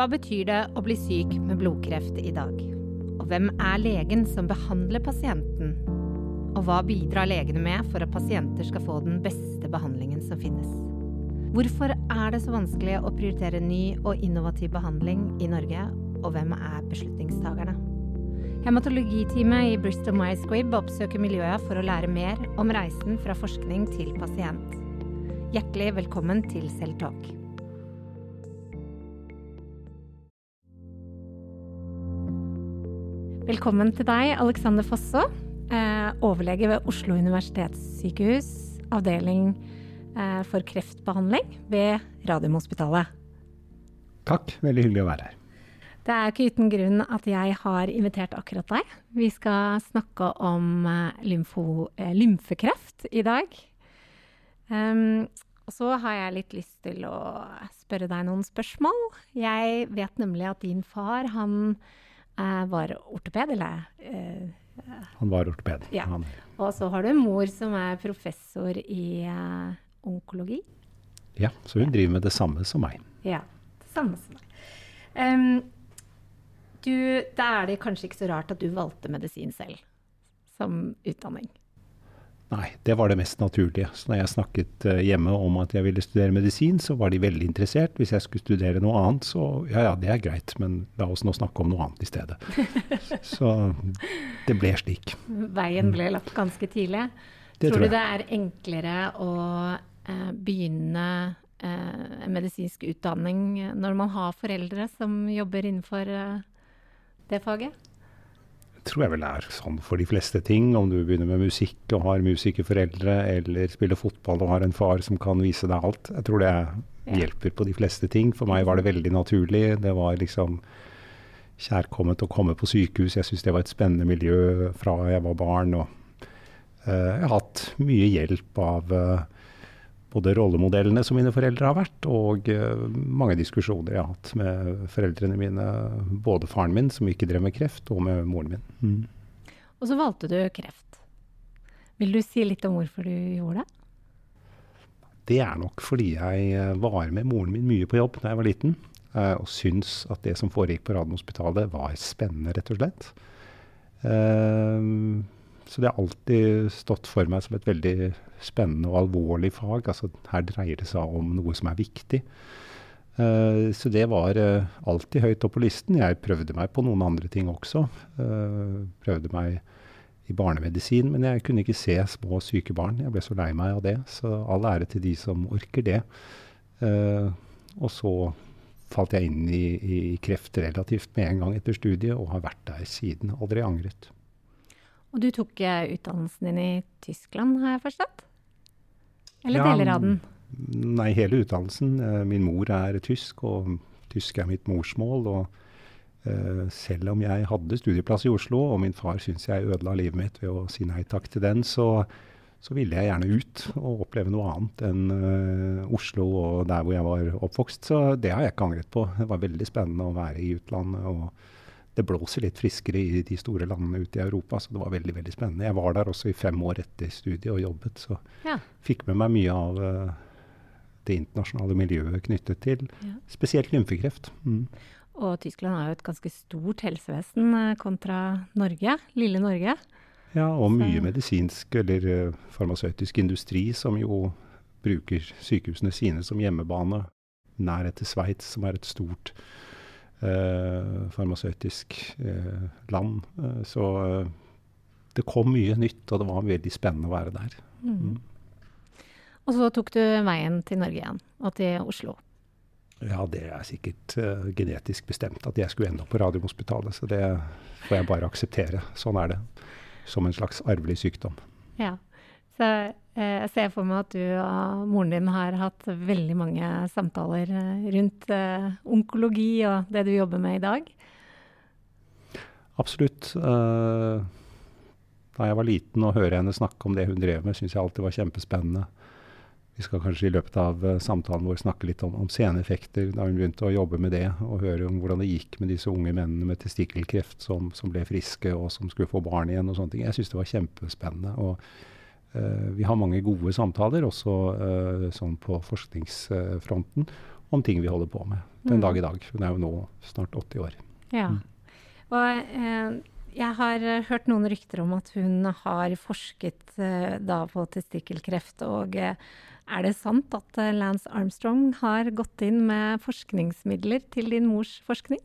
Hva betyr det å bli syk med blodkreft i dag? Og hvem er legen som behandler pasienten? Og hva bidrar legene med for at pasienter skal få den beste behandlingen som finnes? Hvorfor er det så vanskelig å prioritere ny og innovativ behandling i Norge, og hvem er beslutningstagerne? Hematologiteamet i Bristol Myers Squibb oppsøker miljøet for å lære mer om reisen fra forskning til pasient. Hjertelig velkommen til Selvtalk. Velkommen til deg, Alexander Fosså, eh, overlege ved Oslo universitetssykehus, avdeling eh, for kreftbehandling ved Radiumhospitalet. Takk, veldig hyggelig å være her. Det er ikke uten grunn at jeg har invitert akkurat deg. Vi skal snakke om eh, lymfo, lymfekreft i dag. Um, og så har jeg litt lyst til å spørre deg noen spørsmål. Jeg vet nemlig at din far, han var ortoped, eller uh, Han var ortoped. Ja. Han. Og så har du en mor som er professor i uh, onkologi. Ja, så hun driver med det samme som meg. Ja, det samme som meg. Um, du, da er det kanskje ikke så rart at du valgte medisin selv som utdanning? Nei, det var det mest naturlige. Så når jeg snakket hjemme om at jeg ville studere medisin, så var de veldig interessert. Hvis jeg skulle studere noe annet, så ja ja, det er greit, men la oss nå snakke om noe annet i stedet. så det ble slik. Veien ble lagt ganske tidlig. Det tror, tror du det er enklere å eh, begynne eh, medisinsk utdanning når man har foreldre som jobber innenfor eh, det faget? Tror jeg vel er sånn for de fleste ting. Om du begynner med musikk og har musikerforeldre, eller spiller fotball og har en far som kan vise deg alt. Jeg tror det hjelper på de fleste ting. For meg var det veldig naturlig. Det var liksom kjærkomment å komme på sykehus. Jeg syns det var et spennende miljø fra jeg var barn. Og uh, jeg har hatt mye hjelp av uh, både rollemodellene som mine foreldre har vært, og uh, mange diskusjoner jeg har hatt med foreldrene mine. Både faren min, som ikke drev med kreft, og med moren min. Mm. Og så valgte du kreft. Vil du si litt om hvorfor du gjorde det? Det er nok fordi jeg var med moren min mye på jobb da jeg var liten. Uh, og syns at det som foregikk på Radiumhospitalet var spennende, rett og slett. Uh, så det har alltid stått for meg som et veldig spennende og alvorlig fag. Altså her dreier det seg om noe som er viktig. Uh, så det var uh, alltid høyt opp på listen. Jeg prøvde meg på noen andre ting også. Uh, prøvde meg i barnemedisin, men jeg kunne ikke se små syke barn. Jeg ble så lei meg av det. Så all ære til de som orker det. og så falt jeg inn i, i kreft relativt med en gang etter studiet, og har vært der siden. Aldri angret. Og du tok utdannelsen din i Tyskland, har jeg forstått? Eller Ja, deler av den? Nei, hele utdannelsen. Eh, Min mor er tysk, og tysk er mitt morsmål. Og uh, selv om jeg hadde studieplass i Oslo, og min far syns jeg ødela livet mitt ved å si nei takk til den, så, så ville jeg gjerne ut og oppleve noe annet enn uh, Oslo og der hvor jeg var oppvokst. Så det har jeg ikke angret på. Det var veldig spennende å være i utlandet. og det blåser litt friskere i de store landene ute i Europa, så det var veldig veldig spennende. Jeg var der også i fem år etter studiet og jobbet, så Ja. fikk med meg mye av eh, det internasjonale miljøet knyttet til Ja. spesielt lymfekreft. Mm. Og Tyskland er jo et ganske stort helsevesen eh, kontra Norge, lille Norge. Ja, og Så- mye medisinsk eller eh, farmasøytisk industri som jo bruker sykehusene sine som hjemmebane. Nærhet til Sveits, som er et stort farmasøytisk eh, land. Eh, så eh, det kom mye nytt, og det var veldig spennende å være der. Mm. Og så tok du veien til Norge igjen, og til Oslo. Ja, det er sikkert uh, genetisk bestemt at jeg skulle ende opp på Radiumhospitalet, så det får jeg bare akseptere. Sånn er det. Som en slags arvelig sykdom. Ja. Så eh, jeg ser for meg at du og moren din har hatt veldig mange samtaler eh, rundt eh, onkologi og det du jobber med i dag. Absolutt. da jeg var liten og høre henne snakke om det hun drev med, syns jeg alltid var kjempespennende. Vi skal kanskje i løpet av samtalen vår snakke litt om, om seneffekter, da hun begynte å jobbe med det, og høre om hvordan det gikk med disse unge mennene med testikkelkreft som, som ble friske og som skulle få barn igjen og sånne ting. Jeg syns det var kjempespennende. og vi har mange gode samtaler, også eh, sånn på forskningsfronten. om ting vi holder på med den Mm. dag i dag. Hun er jo nå snart 80 år. Ja. Mm. Og eh, jeg har eh, hørt noen rykter om at hun har forsket eh, da på testikkelkreft. Og eh, er det sant at eh, Lance Armstrong har gått inn med forskningsmidler til din mors forskning?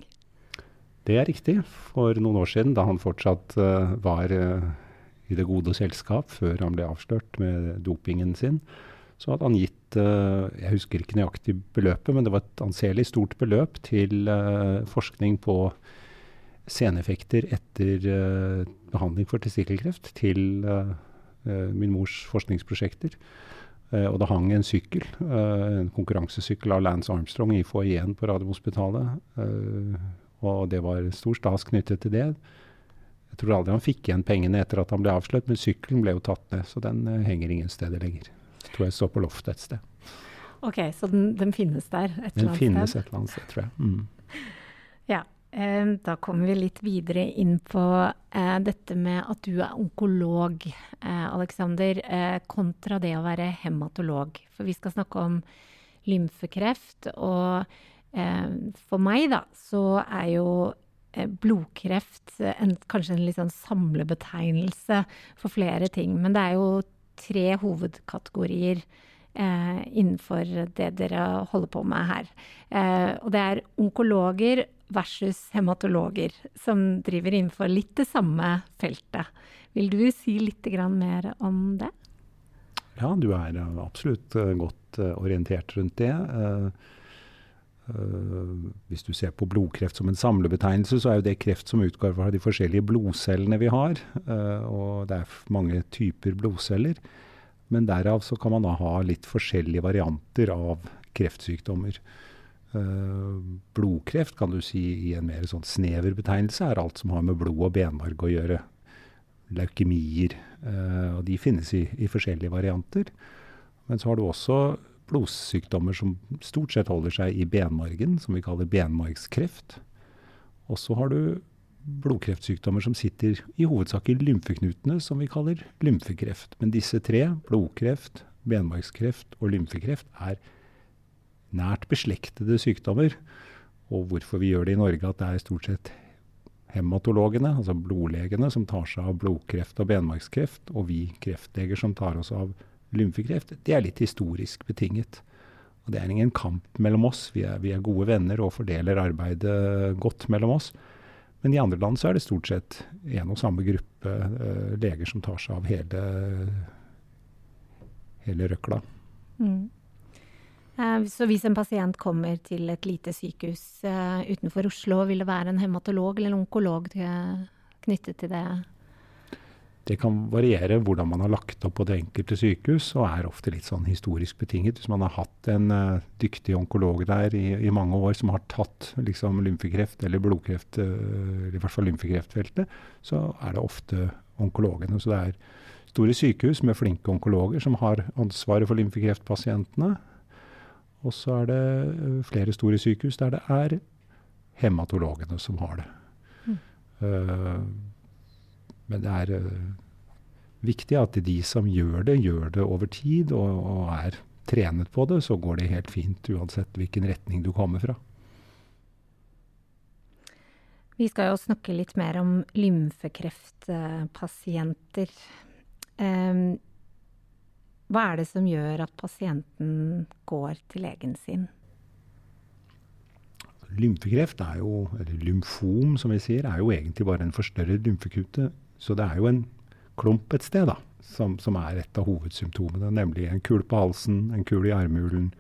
Det er riktig. For noen år siden, da han fortsatt eh, var eh, i det gode selskap, før han ble avslørt med dopingen sin, så hadde han gitt eh, Jeg husker ikke nøyaktig beløpet, men det var et anselig stort beløp til eh, forskning på seneffekter etter eh, behandling for testikkelkreft til min mors forskningsprosjekter. Og det hang en sykkel, en konkurransesykkel av Lance Armstrong i foajeen på Radiumhospitalet. og det var stor stas knyttet til det. Jeg tror aldri han fikk igjen pengene etter at han ble avslørt, men sykkelen ble jo tatt ned, så den eh, henger ingen steder lenger. Jeg tror jeg står på loftet et sted. Ok, så den, den finnes der et Den eller annet sted? Den finnes et eller annet sted, tror jeg. Mm. Ja. Eh, da kommer vi litt videre inn på eh, dette med at du er onkolog, eh, Alexander, eh, kontra det å være hematolog. For vi skal snakke om lymfekreft. Og eh, for meg, da, så er jo blodkreft en, kanskje en litt sånn samlebetegnelse for flere ting. Men det er jo tre hovedkategorier eh, innenfor det dere holder på med her. Eh, og det er onkologer versus hematologer, som driver innenfor litt det samme feltet. Vil du si litt mer om det? Ja, du er eh, absolutt eh, godt eh, orientert rundt det. Eh, eh, hvis du ser på blodkreft som en samlebetegnelse, så er jo det kreft som utgår fra de forskjellige blodcellene vi har. eh, og det er mange typer blodceller. Men derav så kan man da ha litt forskjellige varianter av kreftsykdommer. Eh, blodkreft kan du si i en mer sånn snever betegnelse er alt som har med blod og benmarg å gjøre. Leukemier. eh, og de finnes i, i forskjellige varianter. Men så har du også blodsykdommer som stort sett holder seg i benmargen, som vi kaller benmargskreft. Og så har du blodkreftsykdommer som sitter i hovedsak i lymfeknutene, som vi kaller lymfekreft. Men disse tre, blodkreft, benmargskreft og lymfekreft, er nært beslektede sykdommer. Og hvorfor vi gjør det i Norge, at det er stort sett hematologene, altså blodlegene, som tar seg av blodkreft og benmargskreft, og vi kreftleger som tar oss av lymfekreft, det er litt historisk betinget. Og det er ingen kamp mellom oss. Vi er, vi er gode venner og fordeler arbeidet godt mellom oss. Men i andre land så er det stort sett en og samme gruppe uh, leger som tar seg av hele, hele røkla. Mm. Eh, Så hvis en pasient kommer til et lite sykehus eh, utenfor Oslo, vil det være en hematolog eller en onkolog knyttet til det? Det kan variere hvordan man har lagt opp på det enkelte sykehus, og er ofte litt sånn historisk betinget. Hvis man har hatt en uh, dyktig onkolog der i, i, mange år som har tatt liksom, lymfekreft eller blodkreft, uh, i hvert fall lymfekreftfeltet, så er det ofte onkologene. Så det er store sykehus med flinke onkologer som har ansvaret for lymfekreftpasientene. Og så er det uh, flere store sykehus der det er hematologene som har det. Mm. Men det er uh, viktig at de som gjør det, gjør det over tid og, og, er trenet på det. Så går det helt fint uansett hvilken retning du kommer fra. Vi skal jo snakke litt mer om lymfekreftpasienter. Um, hva er det som gjør at pasienten går til legen sin? Lymfekreft er jo, eller lymfom som vi sier, er jo egentlig bare en forstørret lymfekute. Så det er jo en klump et sted da, som, som er et av hovedsymptomene. Nemlig en kul på halsen, en kul i armhulen,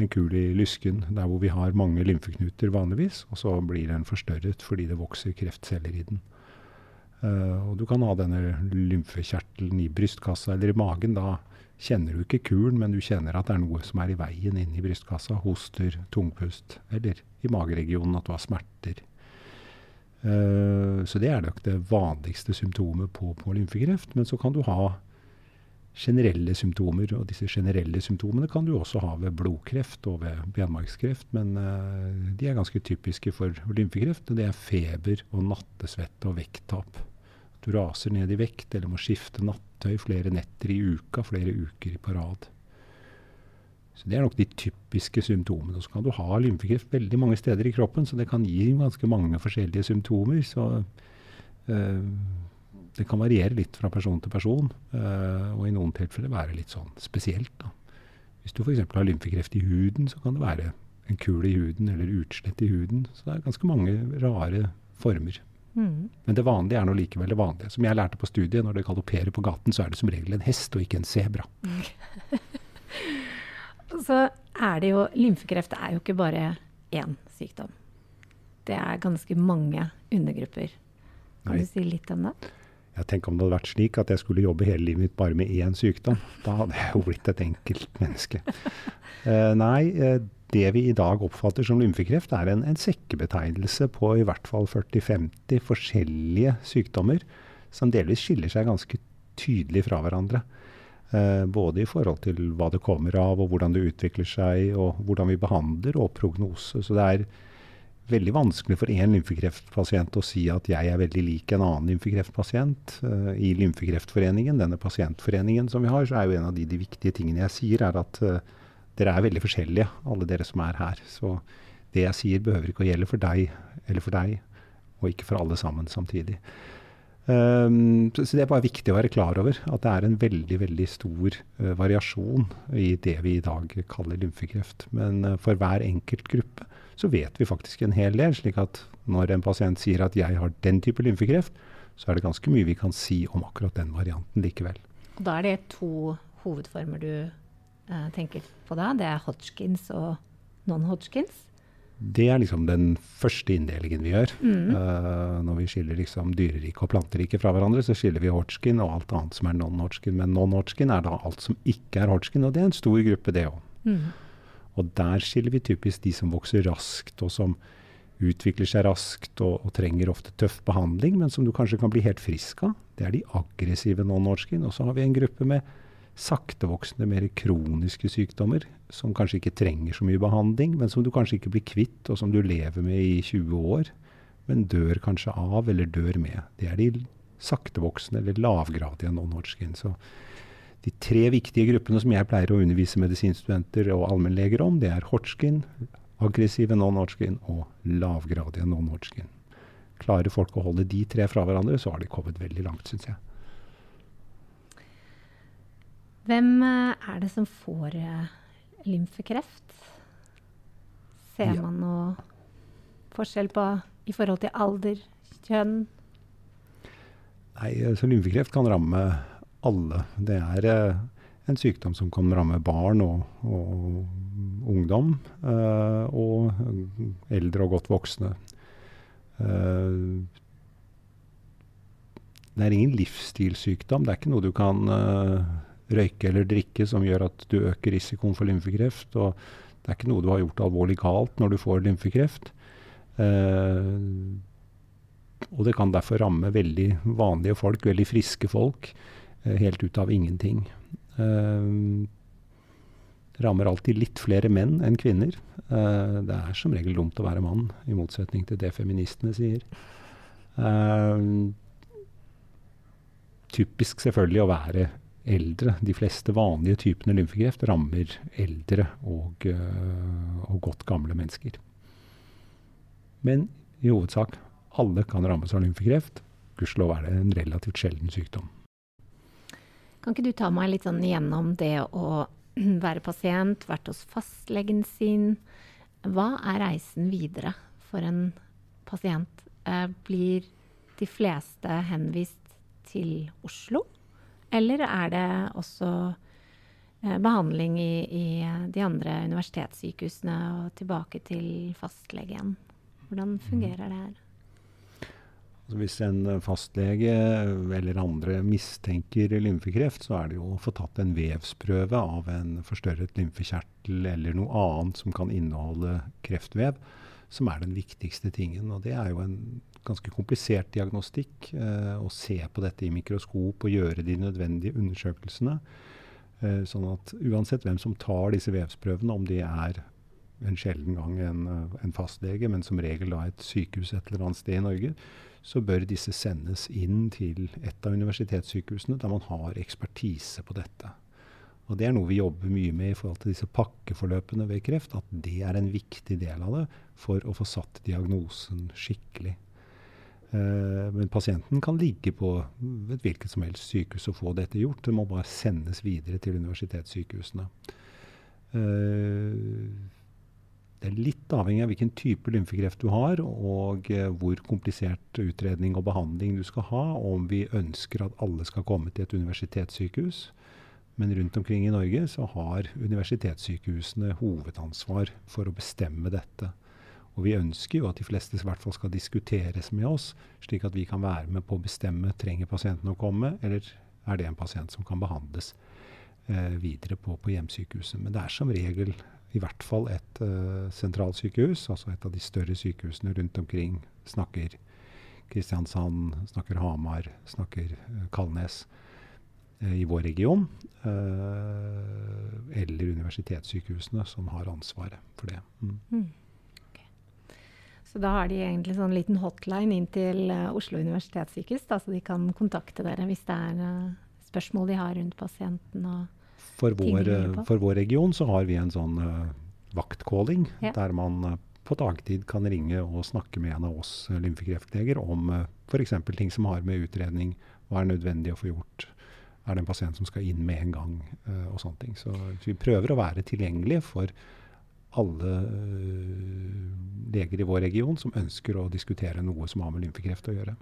en kul i lysken. Der hvor vi har mange lymfeknuter vanligvis. Og så blir den forstørret fordi det vokser kreftceller i den. Uh, og du kan ha denne lymfekjertelen i brystkassa eller i magen. Da kjenner du ikke kulen, men du kjenner at det er noe som er i veien inn i brystkassa. Hoster, tungpust, eller i mageregionen at du har smerter. Uh, så det er nok det vanligste symptomet på, på lymfekreft. Men så kan du ha generelle symptomer, og disse generelle symptomene kan du også ha ved blodkreft og ved benmargskreft. Men uh, de er ganske typiske for lymfekreft. og Det er feber og nattesvette og vekttap. Du raser ned i vekt eller må skifte nattøy flere netter i uka, flere uker på rad. Så Det er nok de typiske symptomene. Så kan du ha lymfekreft veldig mange steder i kroppen, så det kan gi ganske mange forskjellige symptomer. Så øh, det kan variere litt fra person til person, øh, og i noen tilfeller være litt sånn spesielt. da. Hvis du f.eks. har lymfekreft i huden, så kan det være en kul i huden eller utslett i huden. Så det er ganske mange rare former. Mm. Men det vanlige er nå likevel det vanlige. Som jeg lærte på studiet, når det galopperer på gaten, så er det som regel en hest og ikke en sebra. så er det jo Lymfekreft er jo ikke bare én sykdom. Det er ganske mange undergrupper. Kan Nei. du si litt om det? Jeg tenker om det hadde vært slik at jeg skulle jobbe hele livet mitt bare med én sykdom. Da hadde jeg jo blitt et enkelt menneske. Uh, nei, uh, det vi i dag oppfatter som lymfekreft, er en, en sekkebetegnelse på i hvert fall 40-50 forskjellige sykdommer som delvis skiller seg ganske tydelig fra hverandre. Uh, både i forhold til hva det kommer av, og hvordan det utvikler seg, og hvordan vi behandler, og prognose. Så det er veldig vanskelig for én lymfekreftpasient å si at jeg er veldig lik en annen lymfekreftpasient. Uh, I Lymfekreftforeningen, denne pasientforeningen som vi har, så er jo en av de, de viktige tingene jeg sier, er at uh, dere er veldig forskjellige, alle dere som er her. Så det jeg sier behøver ikke å gjelde for deg eller for deg, og ikke for alle sammen samtidig. Um, så, det er bare viktig å være klar over at det er en veldig veldig stor uh, variasjon i det vi i dag kaller lymfekreft. Men uh, for hver enkelt gruppe så vet vi faktisk en hel del. slik at når en pasient sier at jeg har den type lymfekreft, så er det ganske mye vi kan si om akkurat den varianten likevel. Og Da er det to hovedformer du uh, tenker på da? Det er Hodgkins og non-Hodgkins? Det er liksom den første inndelingen vi gjør. Mm. Uh, når vi skiller liksom dyrerike og planterike fra hverandre, så skiller vi hortskin og alt annet som er non-hortskin. Men non-hortskin er da alt som ikke er hortskin, og det er en stor gruppe, det òg. Mm. Og der skiller vi typisk de som vokser raskt, og som utvikler seg raskt og, og, trenger ofte tøff behandling, men som du kanskje kan bli helt frisk av. Det er de aggressive non-hortskin. Og så har vi en gruppe med saktevoksende, mer kroniske sykdommer som kanskje ikke trenger så mye behandling, men som du kanskje ikke blir kvitt, og som du lever med i 20 år, men dør kanskje av eller dør med. Det er de saktevoksende eller lavgradige non-Hodgkin. Så de tre viktige gruppene som jeg pleier å undervise medisinstudenter og allmennleger om, det er Hodgkin, aggressive non-Hodgkin og lavgradige non-Hodgkin. Klarer folk å holde de tre fra hverandre, så har de kommet veldig langt, syns jeg. Hvem eh, er det som får eh, lymfekreft? Ser ja. man noe forskjell på i forhold til alder, kjønn? Nei, så altså, lymfekreft kan ramme alle. Det er eh, en sykdom som kan ramme barn og, og ungdom. Eh, og eldre og godt voksne. Eh, det er ingen livsstilssykdom. Det er ikke noe du kan eh, røyke eller drikke som gjør at du øker risikoen for lymfekreft. Og det er ikke noe du har gjort alvorlig galt når du får lymfekreft. Eh, og det kan derfor ramme veldig vanlige folk, veldig friske folk, eh, helt ut av ingenting. Eh, rammer alltid litt flere menn enn kvinner. Eh, det er som regel dumt å være mann, i motsetning til det feministene sier. Eh, typisk selvfølgelig å være eldre. De fleste vanlige typene lymfekreft rammer eldre og, uh, og, godt gamle mennesker. Men i hovedsak alle kan rammes av lymfekreft. Gudskjelov er det en relativt sjelden sykdom. Kan ikke du ta meg litt sånn gjennom det å være pasient, vært hos fastlegen sin? Hva er reisen videre for en pasient? Eh, blir de fleste henvist til Oslo? Eller er det også eh, behandling i, i, de andre universitetssykehusene og tilbake til fastlegen? Hvordan fungerer det her? Altså hvis en fastlege eller andre mistenker lymfekreft, så er det jo å få tatt en vevsprøve av en forstørret lymfekjertel eller noe annet som kan inneholde kreftvev, som er den viktigste tingen. Og det er jo en ganske komplisert diagnostikk. Eh, å se på dette i mikroskop og gjøre de nødvendige undersøkelsene. Eh, sånn at uansett hvem som tar disse vevsprøvene, om de er en sjelden gang en, eh, en fastlege, men som regel da et sykehus et eller annet sted i Norge, så bør disse sendes inn til et av universitetssykehusene der man har ekspertise på dette. Og det er noe vi jobber mye med i forhold til disse pakkeforløpene ved kreft. At det er en viktig del av det for å få satt diagnosen skikkelig. Uh, men pasienten kan ligge på et hvilket som helst sykehus og få dette gjort. Det må bare sendes videre til universitetssykehusene. Uh, det er litt avhengig av hvilken type lymfekreft du har, og uh, hvor komplisert utredning og behandling du skal ha, om vi ønsker at alle skal komme til et universitetssykehus. Men rundt omkring i Norge så har universitetssykehusene hovedansvar for å bestemme dette. Og vi ønsker jo at de fleste i hvert fall skal diskuteres med oss, slik at vi kan være med på å bestemme trenger pasienten å komme, eller er det en pasient som kan behandles eh, videre på, på hjemsykehuset. Men det er som regel i hvert fall et uh, sentralsykehus, altså et av de større sykehusene rundt omkring. Snakker Kristiansand, snakker Hamar, snakker uh, Kalnes uh, i vår region. eller universitetssykehusene som har ansvaret for det. Mm. Så da har de egentlig sånn liten hotline inn til Oslo universitetssykehus, da, så de kan kontakte dere hvis det er spørsmål de har rundt pasienten. og for vår, eh, for vår, region så har vi en sånn vaktcalling, ja. der man på dagtid kan ringe og snakke med en av oss lymfekreftleger om uh, f.eks. ting som har med utredning, hva er nødvendig å få gjort, er det en pasient som skal inn med en gang, og sånne ting. Så, så, vi prøver å være tilgjengelige for alle leger i vår region som ønsker å diskutere noe som har med lymfekreft å gjøre.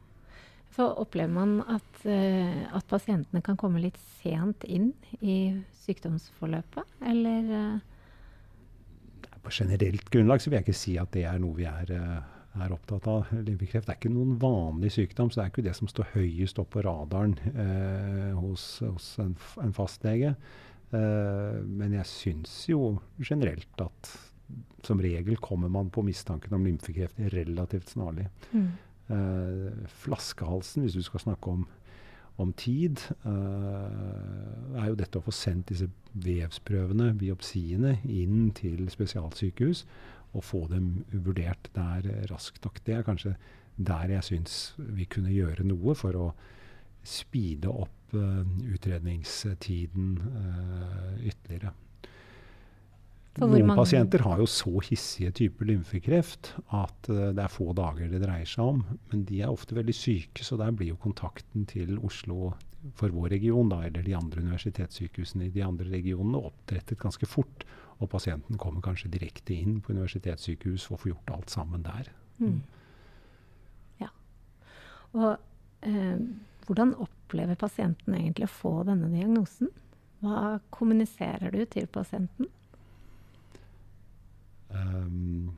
Så opplever man at, uh, at, pasientene kan komme litt sent inn i sykdomsforløpet, eller? Uh? På generelt grunnlag så vil jeg ikke si at det er noe vi er, er opptatt av. Lymfekreft er ikke noen vanlig sykdom, så det er ikke det som står høyest opp på radaren hos, hos, en, en fastlege. Men jeg syns jo generelt at som regel kommer man på mistanken om lymfekreft relativt snarlig. Mm. Uh, flaskehalsen, hvis du skal snakke om, om tid, uh, er jo dette å få sendt disse vevsprøvene, biopsiene, inn til spesialsykehus og få dem vurdert der raskt nok. Det er kanskje der jeg syns vi kunne gjøre noe for å speede opp uh, utredningstiden ytterligere. Noen pasienter har jo så hissige typer lymfekreft at uh, det er få dager det dreier seg om. Men de er ofte veldig syke, så der blir jo kontakten til Oslo for vår region, da, eller de andre universitetssykehusene i de andre regionene, oppdrettet ganske fort. Og pasienten kommer kanskje direkte inn på universitetssykehus og får gjort alt sammen der. Mm. Ja. Og eh, hvordan opplever pasienten egentlig å få denne diagnosen? Hva kommuniserer du til pasienten? Um,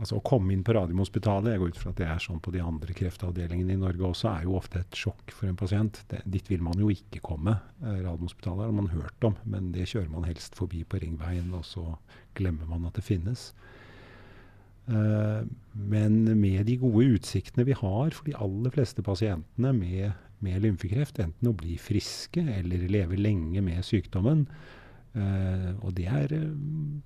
altså Å komme inn på Radiumhospitalet, jeg går ut fra at det er sånn på de andre kreftavdelingene i Norge også, er jo ofte et sjokk for en pasient. Det, dit vil man jo ikke komme. Eh, Radiumhospitalet har man hørt om, men det kjører man helst forbi på ringveien, og så glemmer man at det finnes. Uh, men med de gode utsiktene vi har for de aller fleste pasientene med, med lymfekreft, enten å bli friske eller leve lenge med sykdommen, Uh, og det er uh,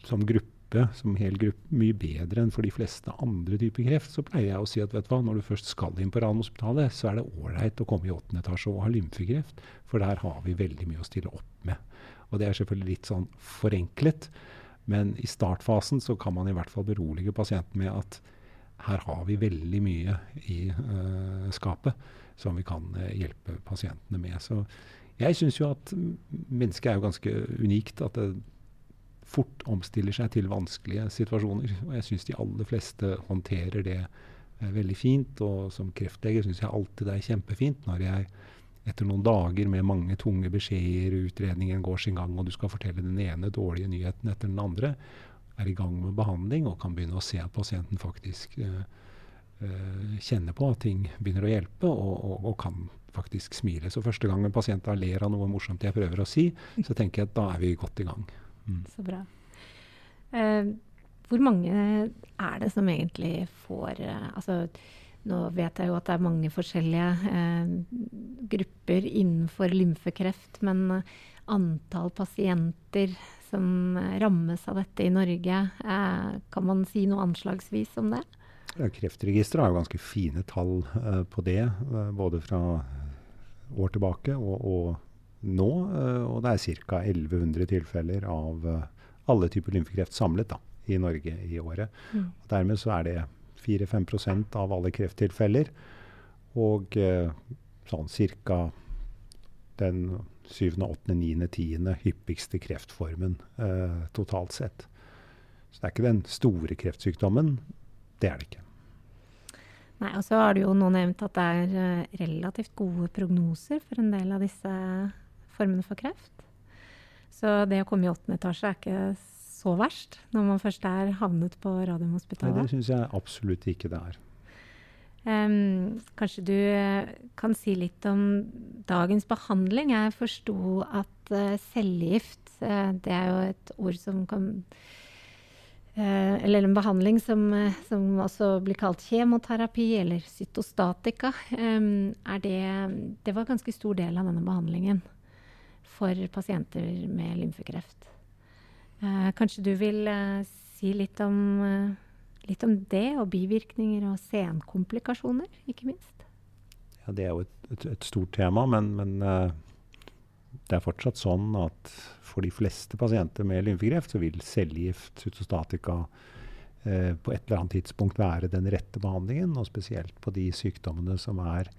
som gruppe, som hel gruppe, mye bedre enn for de fleste andre typer kreft. Så pleier jeg å si at vet du hva, når du først skal inn på Radiumhospitalet, så er det ålreit å komme i åttende etasje og ha lymfekreft. For der har vi veldig mye å stille opp med. Og det er selvfølgelig litt sånn forenklet. Men i startfasen så kan man i hvert fall berolige pasienten med at her har vi veldig mye i uh, skapet som vi kan hjelpe pasientene med. Så jeg syns jo at mennesket er jo ganske unikt. At det fort omstiller seg til vanskelige situasjoner. Og jeg syns de aller fleste håndterer det uh, veldig fint. Og som kreftlege syns jeg alltid det er kjempefint når jeg etter noen dager med mange tunge beskjeder, utredningen går sin gang, og du skal fortelle den ene dårlige nyheten etter den andre, er i gang med behandling og kan begynne å se at pasienten faktisk uh, uh, kjenner på at ting begynner å hjelpe, og, og, og kan faktisk smile. Så første gang en pasient ler av noe morsomt jeg prøver å si, så tenker jeg at da er vi godt i gang. Mm. Så bra. Uh, hvor mange er det som egentlig får uh, altså, nå vet jeg jo at det er mange forskjellige eh, grupper innenfor lymfekreft, men eh, antall pasienter som rammes av dette i Norge, eh, kan man si noe anslagsvis om det? Kreftregisteret har jo ganske fine tall eh, på det, uh, både fra år tilbake og, og nå. Uh, og det er ca. 1100 tilfeller av alle typer lymfekreft samlet da, i Norge i året. Mm. Og dermed så er det 4-5% av alle krefttilfeller. Og eh, sånn ca. den 7., 8., 9., 10. hyppigste kreftformen totalt sett. Så det er ikke den store kreftsykdommen. Det er det ikke. Nei, og så har du jo nå nevnt at det er uh, relativt gode prognoser for en del av disse formene for kreft. Så det å komme i åttende etasje er ikke så verst når man først er havnet på Radiumhospitalet? Nei, det syns jeg absolutt ikke det er. Um, kanskje du uh, kan si litt om dagens behandling. Jeg forsto at uh, cellegift, uh, det er jo et ord som kan uh, eller en behandling som, eh, som, også blir kalt kjemoterapi eller cytostatika. Er det, det var en ganske stor del av denne behandlingen for pasienter med lymfekreft. Eh, kanskje du vil si litt om, litt om det, og bivirkninger og senkomplikasjoner, ikke minst? Ja, det er jo et, et, et stort tema, men, men det er fortsatt sånn at for de fleste pasienter med lymfekreft så vil cellegift, cytostatika, eh, på et eller annet tidspunkt være den rette behandlingen. Og spesielt på de sykdommene som er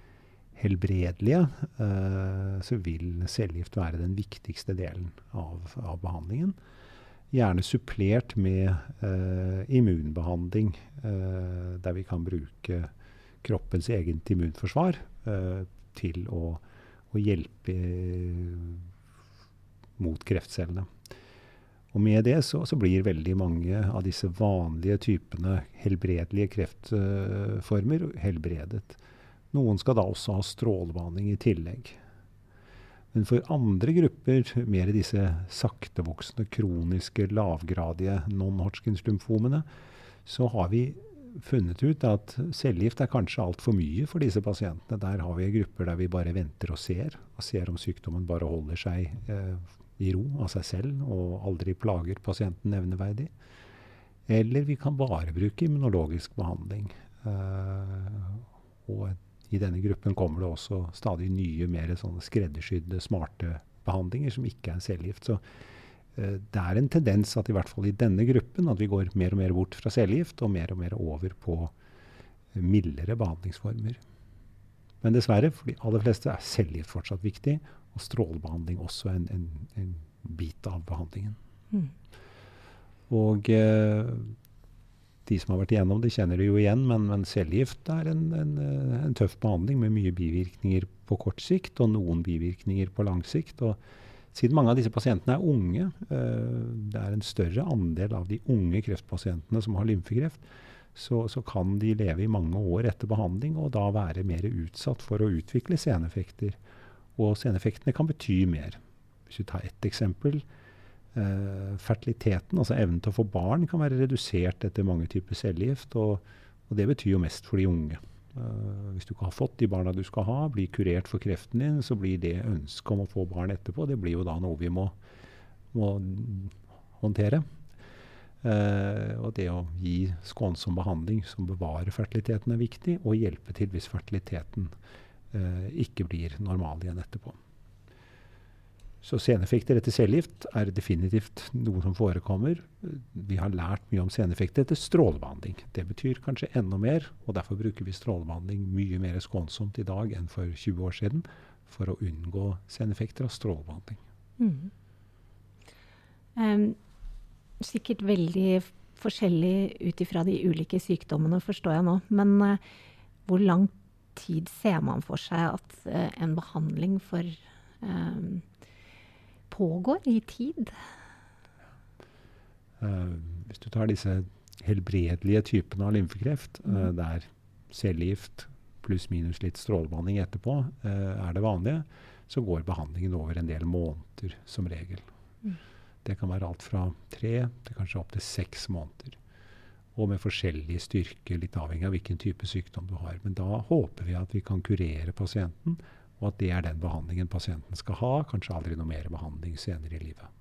helbredelige, eh, så vil cellegift være den viktigste delen av, av behandlingen. Gjerne supplert med eh, immunbehandling, eh, der vi kan bruke kroppens eget immunforsvar eh, til å å hjelpe mot kreftcellene. Og med det så, så, blir veldig mange av disse vanlige typene helbredelige kreftformer helbredet. Noen skal da også ha strålebehandling i tillegg. Men for andre grupper, mer disse saktevoksende, kroniske, lavgradige non-Hodgkins lymfomene, så har vi funnet ut at cellegift er kanskje altfor mye for disse pasientene. Der har vi grupper der vi bare venter og ser, og ser om sykdommen bare holder seg eh, i ro av seg selv og aldri plager pasienten nevneverdig. Eller vi kan bare bruke immunologisk behandling. Eh, og i denne gruppen kommer det også stadig nye, mer skreddersydde, smarte behandlinger som ikke er cellegift. Så Eh, det er en tendens at i hvert fall i denne gruppen at vi går mer og mer bort fra cellegift og mer og mer over på eh, mildere behandlingsformer. Men dessverre, for de aller fleste er cellegift fortsatt viktig, og strålebehandling også en, en, en bit av behandlingen. Mm. Og eh, de som har vært igjennom det, kjenner det jo igjen, men, men cellegift er en, en, en, tøff behandling med mye bivirkninger på kort sikt og noen bivirkninger på lang sikt. og siden mange av disse pasientene er unge, øh, det er en større andel av de unge kreftpasientene som har lymfekreft, så, så, kan de leve i mange år etter behandling og da være mer utsatt for å utvikle seneffekter. Og seneffektene kan bety mer. Hvis vi tar ett eksempel. Uh, fertiliteten, altså evnen til å få barn, kan være redusert etter mange typer cellegift. Og, og, det betyr jo mest for de unge. Uh, hvis du ikke har fått de barna du skal ha, blir kurert for kreften din, så blir det ønsket om å få barn etterpå, det blir jo da noe vi må, må håndtere. Uh, og det å gi skånsom behandling som bevarer fertiliteten, er viktig, og hjelpe til hvis fertiliteten uh, ikke blir normal igjen etterpå. Så seneffekter etter cellegift er definitivt noe som forekommer. Vi har lært mye om seneffekter etter strålebehandling. Det betyr kanskje enda mer, og derfor bruker vi strålebehandling mye mer skånsomt i dag enn for 20 år siden for å unngå seneffekter av strålebehandling. Mm. Um, sikkert veldig forskjellig ut ifra de ulike sykdommene, forstår jeg nå. Men uh, hvor lang tid ser man for seg at uh, en behandling for um, pågår i tid? Uh, hvis du tar disse helbredelige typene av lymfekreft, uh, mm. der cellegift pluss minus litt strålebehandling etterpå uh, er det vanlige, så går behandlingen over en del måneder som regel. Mm. Det kan være alt fra tre til kanskje opptil seks måneder. Og med forskjellig styrke, litt avhengig av hvilken type sykdom du har. Men da håper vi at vi kan kurere pasienten og at det er den behandlingen pasienten skal ha. Kanskje aldri noe mer behandling senere i livet.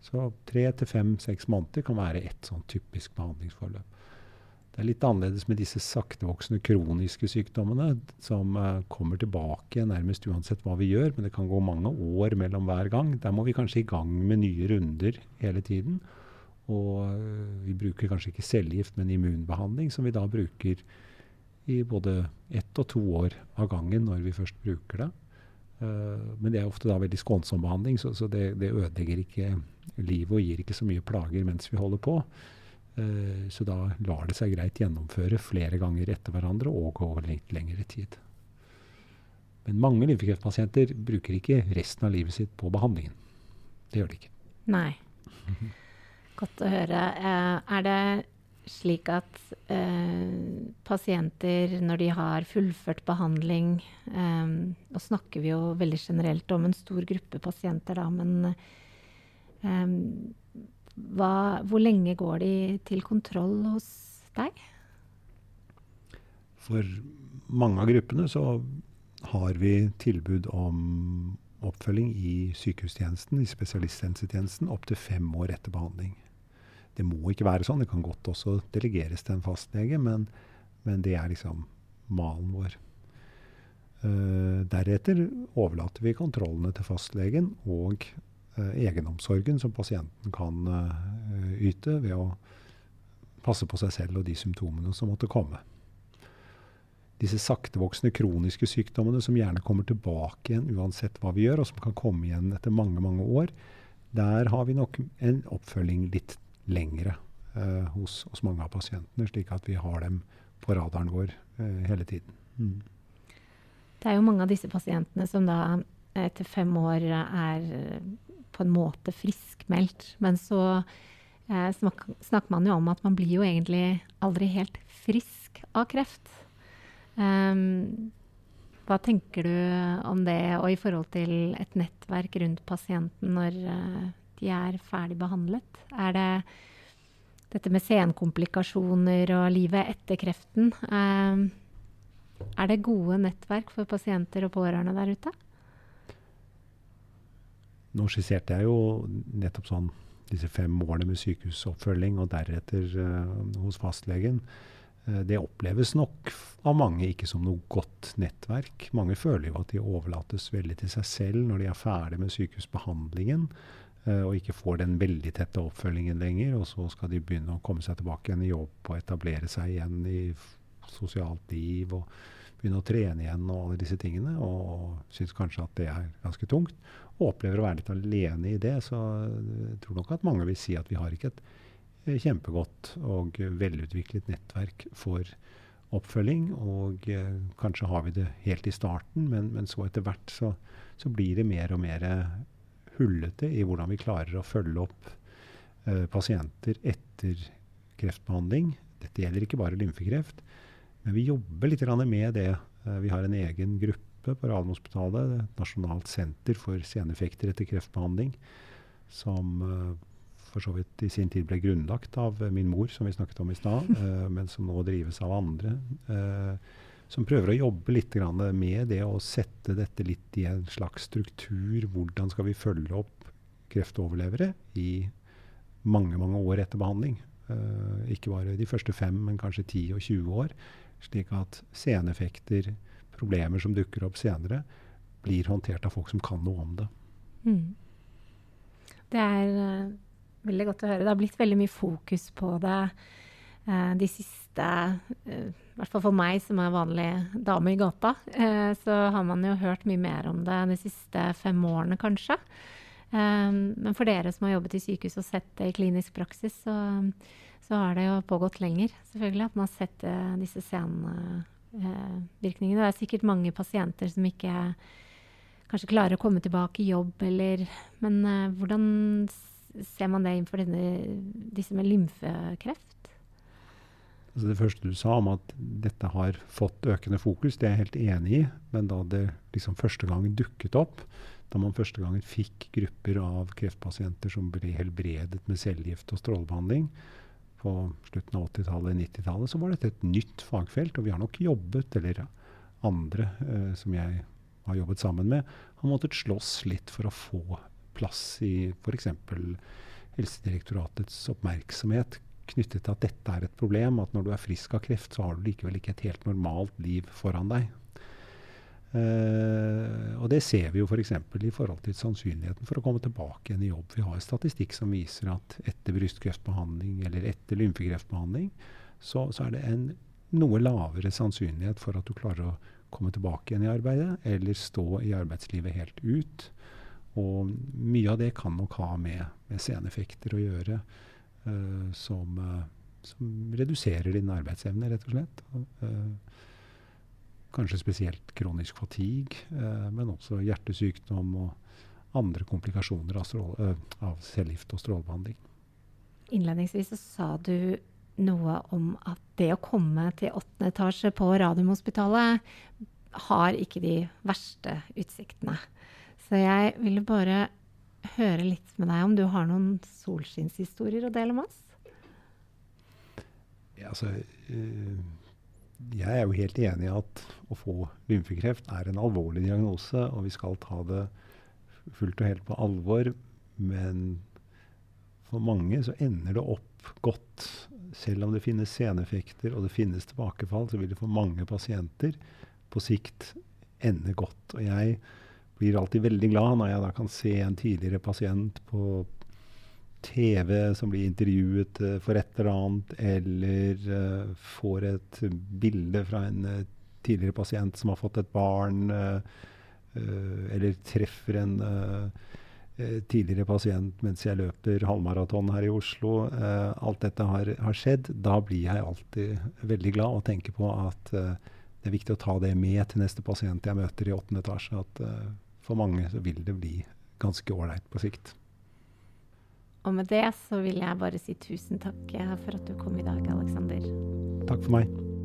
Så tre til fem-seks måneder kan være ett sånn typisk behandlingsforløp. Det er litt annerledes med disse saktevoksende kroniske sykdommene, som uh, kommer tilbake nærmest uansett hva vi gjør, men det kan gå mange år mellom hver gang. Der må vi kanskje i gang med nye runder hele tiden. Og uh, vi bruker kanskje ikke cellegift, men immunbehandling, som vi da bruker i både ett og to år av gangen når vi først bruker det. Uh, men det er ofte da veldig skånsom behandling, så, så det, det ødelegger ikke livet og gir ikke så mye plager mens vi holder på. Eh, så da lar det seg greit gjennomføre flere ganger etter hverandre og over litt lengre tid. Men mange lymfekreftpasienter bruker ikke resten av livet sitt på behandlingen. Det gjør de ikke. Nei. Godt å høre. Eh, er det slik at eh, pasienter, når de har fullført behandling eh, Nå snakker vi jo veldig generelt om en stor gruppe pasienter, da, men eh, hva, hvor lenge går de til kontroll hos deg? For mange av gruppene så har vi tilbud om oppfølging i sykehustjenesten, i spesialisthelsetjenesten, opptil fem år etter behandling. Det må ikke være sånn. Det kan godt også delegeres til en fastlege, men, men det er liksom malen vår. Uh, deretter overlater vi kontrollene til fastlegen og uh, egenomsorgen som pasienten kan uh, yte ved å passe på seg selv og de symptomene som måtte komme. Disse saktevoksende kroniske sykdommene som gjerne kommer tilbake igjen uansett hva vi gjør, og som kan komme igjen etter mange mange år, der har vi nok en oppfølging litt lengre eh, hos, hos, mange av pasientene, slik at vi har dem på radaren vår eh, hele tiden. Mm. Det er jo mange av disse pasientene som da etter fem år er på en måte friskmeldt. Men så eh, snakker man jo om at man blir jo egentlig aldri helt frisk av kreft. Um, hva tenker du om det, og i forhold til et nettverk rundt pasienten når uh, de er ferdig behandlet? Er det dette med senkomplikasjoner og livet etter kreften? Um, er det gode nettverk for pasienter og pårørende der ute? Nå skisserte jeg jo nettopp sånn disse fem årene med sykehusoppfølging og deretter uh, hos fastlegen. Uh, det oppleves nok av mange ikke som noe godt nettverk. Mange føler jo at de overlates veldig til seg selv når de er ferdig med sykehusbehandlingen og ikke får den veldig tette oppfølgingen lenger. Og så skal de begynne å komme seg tilbake igjen i jobb og etablere seg igjen i sosialt liv. og begynne å trene igjen og alle disse tingene, og syns kanskje at det er ganske tungt, og opplever å være litt alene i det, så jeg tror nok at mange vil si at vi har ikke et eh, kjempegodt og velutviklet nettverk for oppfølging. Og eh, kanskje har vi det helt i starten, men, men så etter hvert så, så, blir det mer og mer hullete i hvordan vi klarer å følge opp eh, pasienter etter kreftbehandling. Dette gjelder ikke bare lymfekreft. Men vi jobber litt med det. Eh, vi har en egen gruppe på Radiumhospitalet, Nasjonalt senter for seneffekter etter kreftbehandling, som eh, for så vidt i sin tid ble grunnlagt av min mor, som vi snakket om i stad, eh, men som nå drives av andre. Som prøver å jobbe litt med det å sette dette litt i en slags struktur. Hvordan skal vi følge opp kreftoverlevere i mange, mange år etter behandling? ikke bare de første fem, men kanskje 10 og 20 år. Slik at seneffekter, problemer som dukker opp senere, blir håndtert av folk som kan noe om det. Mm. Det er uh, veldig godt å høre. Det har blitt veldig mye fokus på det uh, de siste uh, I hvert fall for meg som er vanlig dame i gata, så har man jo hørt mye mer om det de siste fem årene, kanskje. men for dere som har jobbet i sykehus og sett det i klinisk praksis, så så har det jo pågått lenger, selvfølgelig, at man har sett eh, disse senvirkningene. det er sikkert mange pasienter som ikke kanskje klarer å komme tilbake i jobb, eller Men uh, hvordan ser man det innenfor denne, disse med lymfekreft? Altså det første du sa om at dette har fått økende fokus, det er jeg helt enig i. Men da det liksom første gang dukket opp, da man første gangen fikk grupper av kreftpasienter som ble helbredet med cellegift og strålebehandling, på slutten av 80-tallet, 90-tallet, så var dette et nytt fagfelt. Og vi har nok jobbet, eller andre eh, som jeg har jobbet sammen med, har måttet slåss litt for å få plass i f.eks. Helsedirektoratets oppmerksomhet knyttet til at dette er et problem. At når du er frisk av kreft, så har du likevel ikke et helt normalt liv foran deg. Uh, og det ser vi jo f.eks. For i forhold til sannsynligheten for å komme tilbake igjen i jobb. Vi har statistikk som viser at etter brystkreftbehandling eller etter lymfekreftbehandling, så, så, er det en noe lavere sannsynlighet for at du klarer å komme tilbake igjen i arbeidet, eller stå i arbeidslivet helt ut. Og mye av det kan nok ha med, med seneffekter å gjøre, som, uh, som, reduserer din arbeidsevne, rett og slett. Uh, Kanskje spesielt kronisk fatigue, eh, men også hjertesykdom og andre komplikasjoner av, strål, eh, av cellegift og strålebehandling. Innledningsvis så sa du noe om at det å komme til åttende etasje på Radiumhospitalet har ikke de verste utsiktene. Så jeg ville bare høre litt med deg om du har noen solskinnshistorier å dele med oss? Ja, altså... Uh, jeg er jo helt enig i at å få lymfekreft er en alvorlig diagnose, og vi skal ta det fullt og helt på alvor. Men for mange så ender det opp godt. Selv om det finnes seneffekter og det finnes tilbakefall, så vil det for mange pasienter på sikt ende godt. Og jeg blir alltid veldig glad når jeg da kan se en tidligere pasient på TV som blir intervjuet uh, for et eller annet, eller uh, får et bilde fra en uh, tidligere pasient som har fått et barn, eller treffer en tidligere pasient mens jeg løper halvmaraton her i Oslo. alt dette har, har, skjedd. Da blir jeg alltid veldig glad og tenker på at det er viktig å ta det med til neste pasient jeg møter i åttende etasje. At for mange så vil det bli ganske ålreit på sikt. Og med det så vil jeg bare si tusen takk for at du kom i dag, Aleksander. Takk for meg.